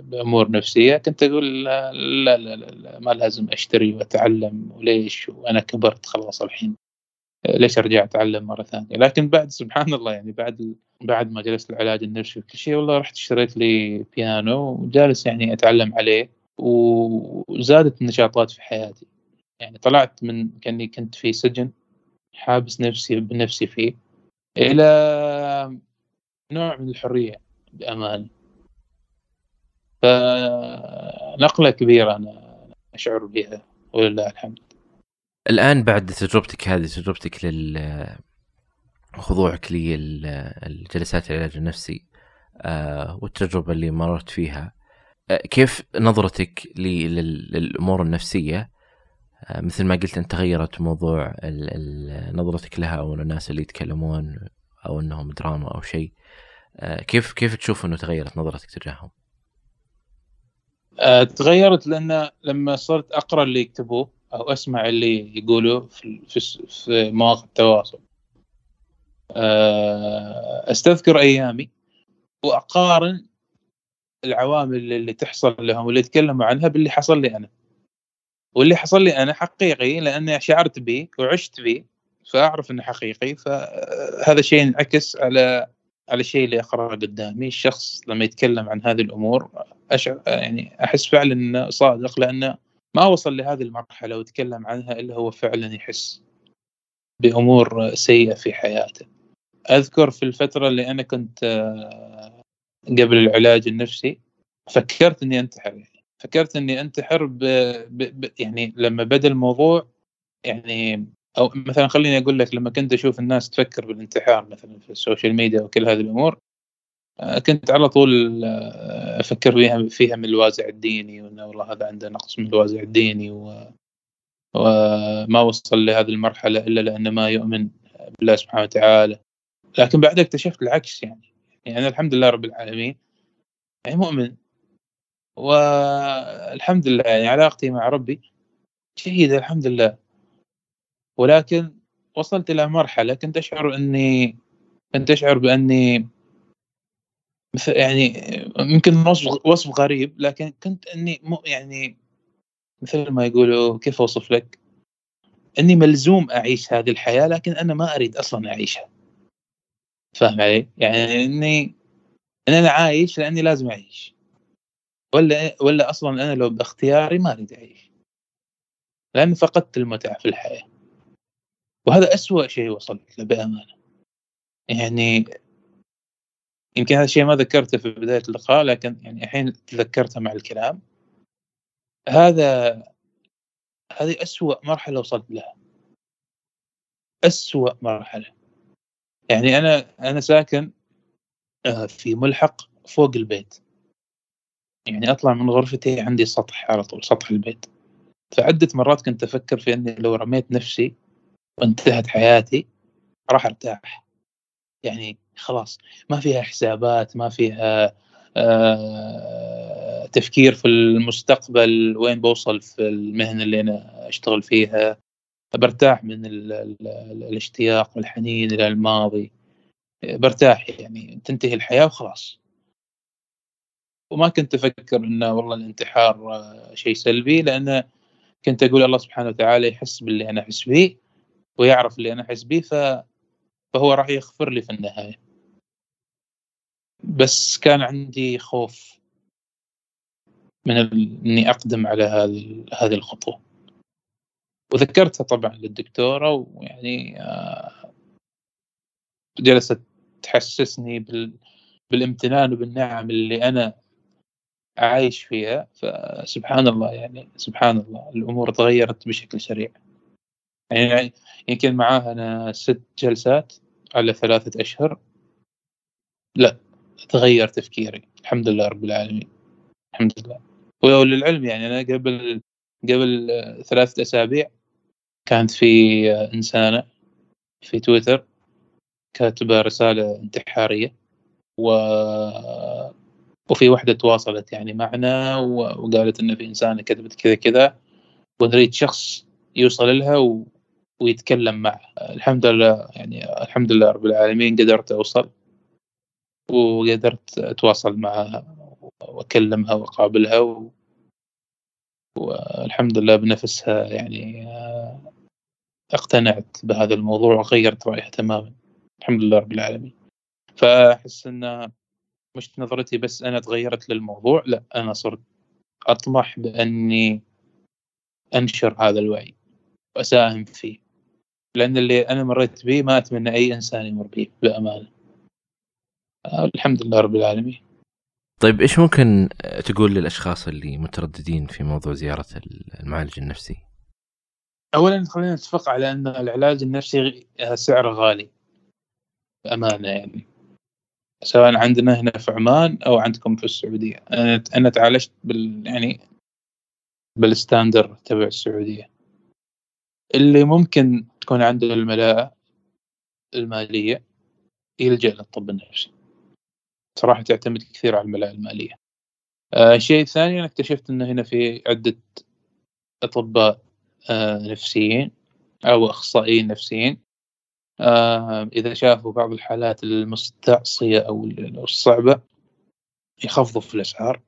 Speaker 1: بأمور نفسية كنت أقول لا لا لا, لا ما لازم أشتري وأتعلم وليش وأنا كبرت خلاص الحين ليش أرجع أتعلم مرة ثانية؟ لكن بعد سبحان الله يعني بعد بعد ما جلست العلاج النفسي وكل شيء والله رحت اشتريت لي بيانو وجالس يعني أتعلم عليه وزادت النشاطات في حياتي. يعني طلعت من كأني كنت في سجن حابس نفسي بنفسي فيه إلى نوع من الحرية بامانه فنقلة كبيرة أنا أشعر بها ولله الحمد.
Speaker 2: الآن بعد تجربتك هذه تجربتك لل خضوعك للجلسات العلاج النفسي آه، والتجربة اللي مررت فيها آه، كيف نظرتك للأمور النفسية؟ آه، مثل ما قلت أنت تغيرت موضوع نظرتك لها أو الناس اللي يتكلمون أو أنهم دراما أو شيء. كيف كيف تشوف أنه تغيرت نظرتك تجاههم؟
Speaker 1: تغيرت لأن لما صرت أقرأ اللي يكتبوه أو أسمع اللي يقولوا في في, في مواقع التواصل. آه، أستذكر أيامي وأقارن العوامل اللي تحصل لهم واللي يتكلموا عنها باللي حصل لي أنا. واللي حصل لي أنا حقيقي لأني شعرت به وعشت به فأعرف إنه حقيقي فهذا الشيء ينعكس على على الشيء اللي اقراه قدامي الشخص لما يتكلم عن هذه الأمور أشعر يعني أحس فعلا إنه صادق لأنه ما وصل لهذه المرحلة وتكلم عنها إلا هو فعلا يحس بأمور سيئة في حياته أذكر في الفترة اللي أنا كنت قبل العلاج النفسي فكرت إني أنتحر يعني فكرت إني أنتحر. ب... ب... يعني لما بدأ الموضوع يعني أو مثلا خليني أقول لك لما كنت أشوف الناس تفكر بالانتحار مثلا في ال social media وكل هذه الأمور آه، كنت على طول آه، أفكر فيها فيها من الوازع الديني وانه والله هذا عنده نقص من الوازع الديني و وما وصل لهذه المرحلة إلا لأنه ما يؤمن بالله سبحانه وتعالى. لكن بعد اكتشفت العكس يعني. يعني أنا الحمد لله رب العالمين يعني مؤمن. والحمد لله يعني علاقتي مع ربي جيدة الحمد لله. ولكن وصلت إلى مرحلة كنت أشعر إني كنت أشعر بأني يعني يمكن وصف وصف غريب لكن كنت إني مو يعني مثل ما يقولوا كيف أوصف لك؟ إني ملزوم أعيش هذه الحياة لكن أنا ما أريد أصلا أعيشها. فاهم علي؟ يعني إني إن أنا عايش لأني لازم أعيش. ولا ولا أصلا أنا لو باختياري ما أريد أعيش لأني فقدت المتعة في الحياة وهذا أسوأ شيء وصلت له بأمانة. يعني يمكن هذا الشيء ما ذكرته في بداية اللقاء لكن يعني الحين تذكرته مع الكلام. هذا هذه أسوأ مرحلة وصلت لها. أسوأ مرحلة. يعني أنا أنا ساكن آه، في ملحق فوق البيت. يعني أطلع من غرفتي عندي سطح على طول سطح البيت. فعدة مرات كنت أفكر في إني لو رميت نفسي وانتهت حياتي راح ارتاح. يعني خلاص ما فيها حسابات ما فيها آه تفكير في المستقبل وين بوصل في المهنة اللي أنا أشتغل فيها. برتاح من ال ال الاشتياق والحنين إلى الماضي. برتاح يعني تنتهي الحياة وخلاص. وما كنت أفكر إنه والله الانتحار آه، شيء سلبي لأن كنت أقول الله سبحانه وتعالى يحس باللي أنا أحس به. ويعرف اللي أنا أحس به. فهو راح يغفر لي في النهاية بس كان عندي خوف من. إني أقدم على هذه هذه الخطوة وذكرتها طبعا للدكتورة ويعني آه، جلست تحسسني بال... بالامتنان وبالنعم اللي أنا عايش فيها فسبحان الله يعني سبحان الله الأمور تغيرت بشكل سريع يعني يمكن معاها أنا ست جلسات على ثلاثة أشهر. لا تغير تفكيري. الحمد لله رب العالمين. الحمد لله. وللعلم يعني أنا قبل قبل ثلاثة أسابيع كانت في إنسانة في تويتر كاتبة رسالة انتحارية و وفي وحدة تواصلت يعني معنا وقالت انه في إنسانة كتبت كذا كذا. ونريد شخص يوصل لها و... ويتكلم معها الحمد لله يعني الحمد لله رب العالمين قدرت أوصل وقدرت أتواصل معها وأكلمها وأقابلها و... والحمد لله بنفسها يعني اقتنعت بهذا الموضوع وغيرت رأيها تماما. الحمد لله رب العالمين. فأحس انه مش نظرتي بس أنا تغيرت للموضوع لا أنا صرت أطمح بأني أنشر هذا الوعي وأساهم فيه. لأن اللي أنا مريت به ما أتمنى أي إنسان يمر به بأمانة. الحمد لله رب العالمين.
Speaker 2: طيب إيش ممكن تقول للأشخاص اللي مترددين في موضوع زيارة المعالج النفسي؟
Speaker 1: اولا خلينا نتفق على أن العلاج النفسي سعره غالي. بأمانة يعني. سواء عندنا هنا في عمان أو عندكم في السعودية. أنا أنا تعالجت بال يعني بالستاندر تبع السعودية. اللي ممكن تكون عنده الملاءه المالية يلجا للطب النفسي. صراحة تعتمد كثير على الملاءه المالية. آه الشيء الثاني أنا اكتشفت إنه هنا في عدة أطباء آه نفسيين أو أخصائيين نفسيين. آه، إذا شافوا بعض الحالات المستعصية أو الصعبة يخفضوا في الأسعار.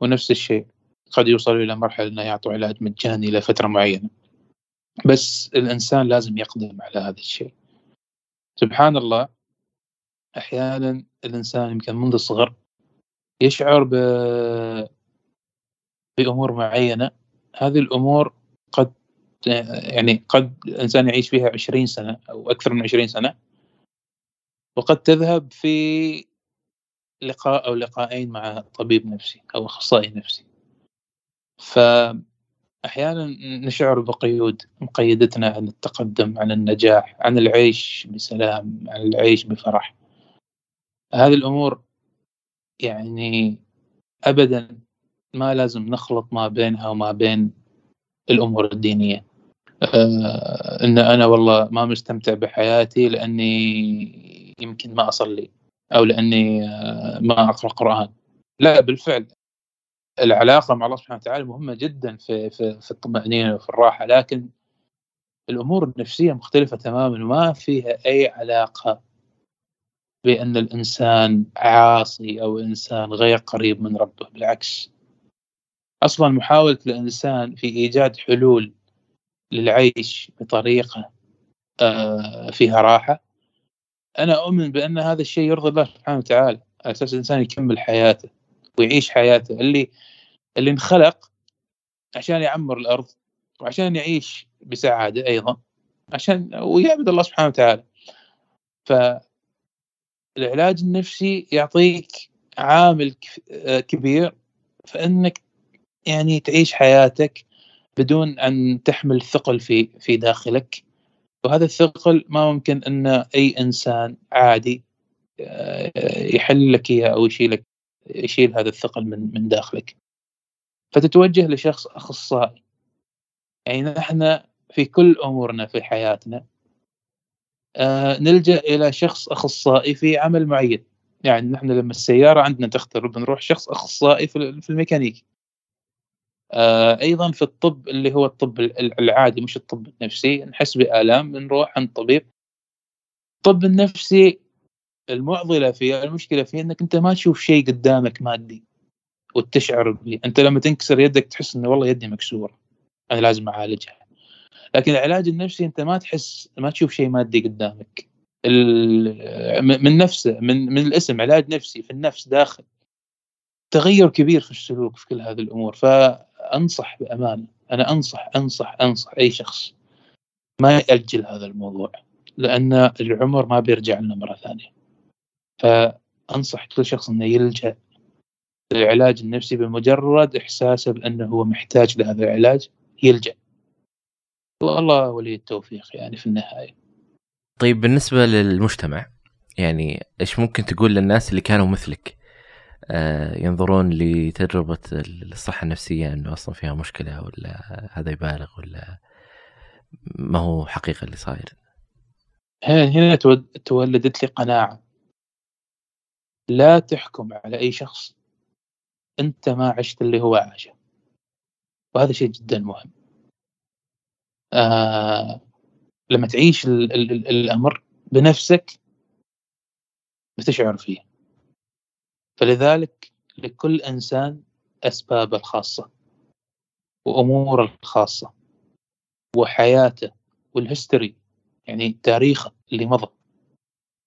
Speaker 1: ونفس الشيء قد يوصلوا إلى مرحلة أنه يعطوا علاج مجاني لفترة معينة. بس الإنسان لازم يقدم على هذا الشيء. سبحان الله أحيانا الإنسان يمكن منذ الصغر يشعر ب... بأمور معينة. هذه الأمور قد يعني قد الإنسان يعيش فيها عشرين سنة أو أكثر من عشرين سنة. وقد تذهب في لقاء أو لقاءين مع طبيب نفسي أو أخصائي نفسي. فأحيانا نشعر بقيود مقيدتنا عن التقدم عن النجاح عن العيش بسلام عن العيش بفرح. هذه الأمور يعني أبدا ما لازم نخلط ما بينها وما بين الأمور الدينية. آه، إن أنا والله ما مستمتع بحياتي لأني يمكن ما أصلي أو لأني آه، ما أقرأ قرآن. لا بالفعل العلاقة مع الله سبحانه وتعالى مهمة جدا في في, في الطمأنينة وفي الراحة لكن الأمور النفسية مختلفة تماما وما فيها أي علاقة بأن الإنسان عاصي أو إنسان غير قريب من ربه بالعكس. أصلا محاولة الإنسان في إيجاد حلول للعيش بطريقة آه، فيها راحة أنا أؤمن بأن هذا الشيء يرضي الله سبحانه وتعالى على أساس الإنسان يكمل حياته. ويعيش حياته اللي اللي انخلق عشان يعمر الأرض وعشان يعيش بسعادة أيضا عشان ويعبد الله سبحانه وتعالى. فالعلاج النفسي يعطيك عامل كبير فانك يعني تعيش حياتك بدون أن تحمل ثقل في في داخلك. وهذا الثقل ما ممكن ان أي إنسان عادي آه، يحل لك إياه أو يشيلك يشيل هذا الثقل من من داخلك. فتتوجه لشخص أخصائي. يعني نحن في كل أمورنا في حياتنا آه، نلجأ إلى شخص أخصائي في عمل معين. يعني نحن لما السيارة عندنا تخترب بنروح شخص أخصائي في الميكانيكي. آه، أيضا في الطب اللي هو الطب العادي مش الطب النفسي نحس بآلام بنروح عند طبيب. الطب النفسي المعضلة فيه المشكلة فيه إنك أنت ما تشوف شيء قدامك مادي وتشعر به أنت لما تنكسر يدك تحس إنه والله يدي مكسورة أنا لازم أعالجها. لكن العلاج النفسي أنت ما تحس ما تشوف شيء مادي قدامك. من نفسه من من الاسم علاج نفسي في النفس داخل. تغير كبير في السلوك في كل هذه الأمور. فأنصح بامانه أنا أنصح أنصح أنصح أي شخص ما يأجل هذا الموضوع لأن العمر ما بيرجع لنا مرة ثانية. فأنصح كل شخص إنه يلجأ للعلاج النفسي بمجرد إحساسه بأنه هو محتاج لهذا العلاج يلجأ. والله ولي التوفيق يعني في النهاية.
Speaker 2: طيب بالنسبة للمجتمع يعني إيش ممكن تقول للناس اللي كانوا مثلك؟ آه ينظرون لتجربة الصحة النفسية إنه أصلا فيها مشكلة ولا هذا يبالغ ولا ما هو حقيقة اللي صاير؟
Speaker 1: هنا تولدت لي قناعه لا تحكم على أي شخص أنت ما عشت اللي هو عاشه. وهذا شيء جدا مهم. آه لما تعيش ال ال الأمر بنفسك بتشعر فيه. فلذلك لكل إنسان أسبابه الخاصة وأموره الخاصة وحياته والهستوري يعني تاريخه اللي مضى.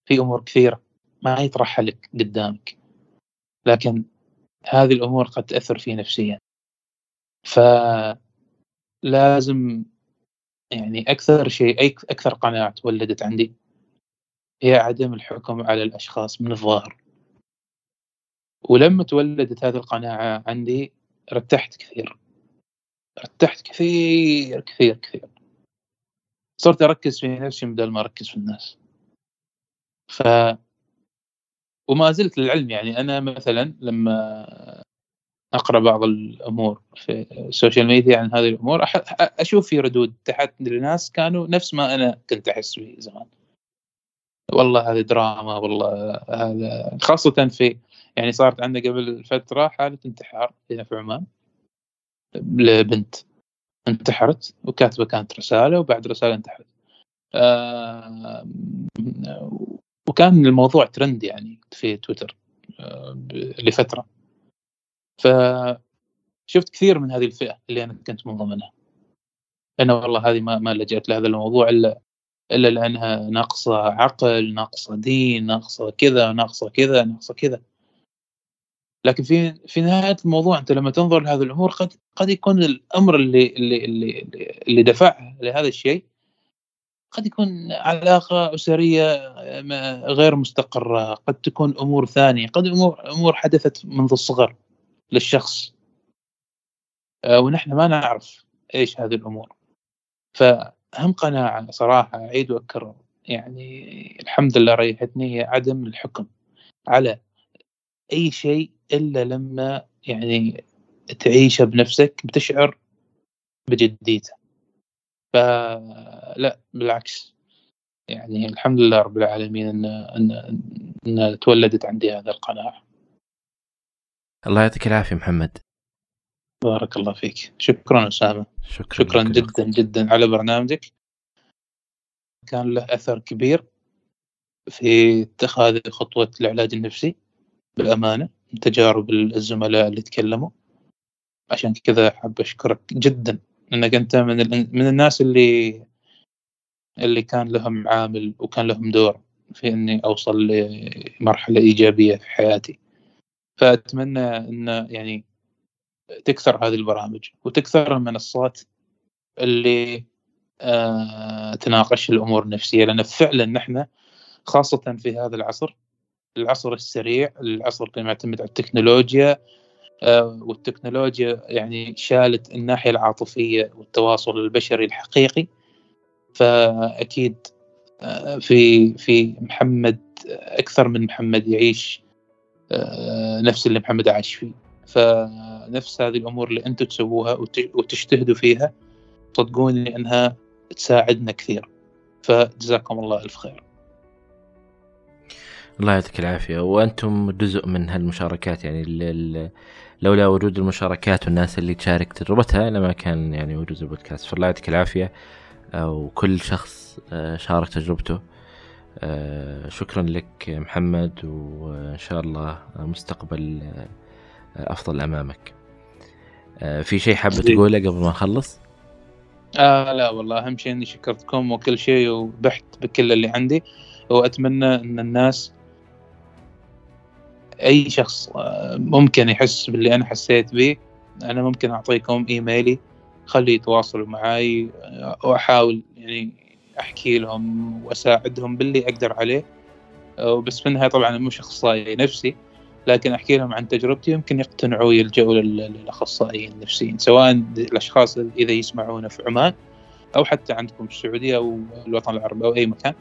Speaker 1: في أمور كثيرة. ما يطرحها لك قدامك. لكن هذه الأمور قد تأثر فيه نفسيا. فلازم يعني أكثر شيء أكثر قناعة تولدت عندي هي عدم الحكم على الأشخاص من الظاهر. ولما تولدت هذه القناعة عندي ارتحت كثير. ارتحت كثير كثير كثير. صرت أركز في نفسي بدل ما أركز في الناس. ف وما زلت للعلم. يعني أنا مثلا لما أقرأ بعض الأمور في ال social media عن هذه الأمور أشوف في ردود تحت لناس كانوا نفس ما أنا كنت أحس به زمان. والله هذه دراما والله هذا خاصة في يعني صارت عندنا قبل فترة حالة انتحار هنا في عمان. لبنت انتحرت وكاتبة كانت رسالة وبعد رسالة انتحرت. آه وكان الموضوع ترند يعني في تويتر آه لفترة. فشفت كثير من هذه الفئة اللي أنا كنت من ضمنها. أنا والله هذه ما ما لجأت لهذا الموضوع إلا إلا لأنها ناقصة عقل ناقصة دين ناقصة كذا ناقصة كذا ناقصة كذا. لكن في في نهاية الموضوع أنت لما تنظر لهذه الأمور قد قد يكون الأمر اللي اللي اللي اللي دفعها لهذا الشيء قد يكون علاقة أسرية غير مستقرة قد تكون أمور ثانية قد أمور أمور حدثت منذ الصغر للشخص. آه، ونحن ما نعرف إيش هذه الأمور. فأهم قناعة صراحة أعيد وأكرر يعني الحمد لله ريحتني هي عدم الحكم على أي شيء إلا لما يعني تعيشه بنفسك بتشعر بجديته. فلا بالعكس. يعني الحمد لله رب العالمين إن إن إن تولدت عندي هذه القناعه
Speaker 2: الله يعطيك العافية محمد.
Speaker 1: بارك الله فيك. شكرا أسامة. شكرا, شكرا جدا جدا على برنامجك. كان له أثر كبير في اتخاذ خطوة العلاج النفسي. بأمانة من تجارب الزملاء اللي تكلموا. عشان كذا حاب أشكرك جدا. إنك أنت من من الناس اللي اللي كان لهم عامل وكان لهم دور في إني أوصل لمرحلة إيجابية في حياتي. فأتمنى إن يعني تكثر هذه البرامج وتكثر المنصات اللي آه تناقش الأمور النفسية لأن فعلا نحن خاصة في هذا العصر العصر السريع العصر اللي معتمد على التكنولوجيا والتكنولوجيا يعني شالت الناحية العاطفية والتواصل البشري الحقيقي. فأكيد آه في في محمد أكثر من محمد يعيش آه نفس اللي محمد عاش فيه. فنفس هذه الأمور اللي أنتم تسووها وتجتهدوا فيها صدقوني إنها تساعدنا كثير. فجزاكم الله ألف خير.
Speaker 2: الله يعطيك العافية. وأنتم جزء من هالمشاركات يعني لولا وجود المشاركات والناس اللي تشارك تجربتها لما كان يعني وجود البودكاست. فالله يعطيك العافية. وكل شخص آه، شارك تجربته. آه، شكرا لك محمد وإن شاء الله مستقبل آه، أفضل أمامك. في شيء حاب تقوله قبل ما نخلص؟
Speaker 1: آه لا والله. أهم شيء إني شكرتكم وكل شيء وبحت بكل اللي عندي. وأتمنى إن الناس أي شخص آه، ممكن يحس باللي أنا حسيت به أنا ممكن أعطيكم إيميلي خلي يتواصلوا معي آه، وأحاول يعني أحكي لهم وأساعدهم باللي أقدر عليه. وبس في النهاية طبعا مش اخصائي نفسي لكن أحكي لهم عن تجربتي يمكن يقتنعوا يلجأوا للأخصائيين النفسيين سواء الأشخاص إذا يسمعونا في عمان أو حتى عندكم في السعودية أو الوطن العربي أو أي مكان.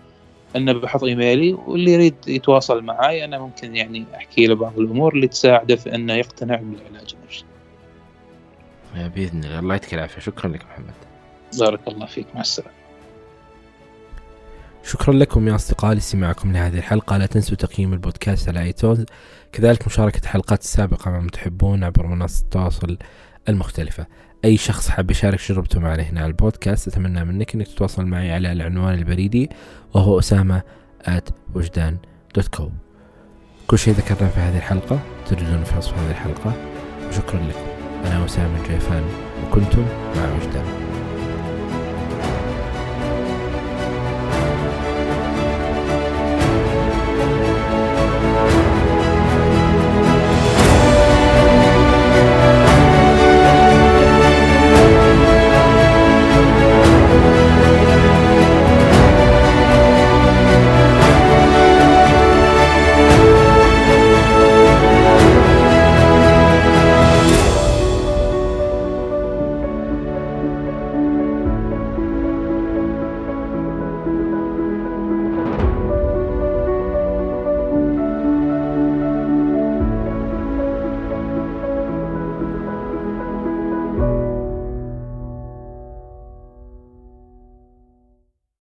Speaker 1: انه بحط ايميلي واللي يريد يتواصل معي أنا ممكن يعني احكي له بعض الأمور اللي تساعده في انه يقتنع بالعلاج النفسي.
Speaker 2: بإذن الله الله يعطيك العافية شكرا لك محمد.
Speaker 1: بارك الله فيك مع السلامة.
Speaker 2: شكرا لكم يا أصدقائي لاستماعكم لهذه الحلقة لا تنسوا تقييم البودكاست على iTunes كذلك مشاركة الحلقات السابقة مع من تحبون عبر منصات التواصل المختلفة أي شخص حاب يشارك تجربته معنا هنا على البودكاست أتمنى منك أنك تتواصل معي على العنوان البريدي وهو أسامة at وجدان dot com كل شيء ذكرناه في هذه الحلقة تجدون في وصف هذه الحلقة. وشكرا لكم. أنا أسامة الجيفان وكنتم مع وجدان.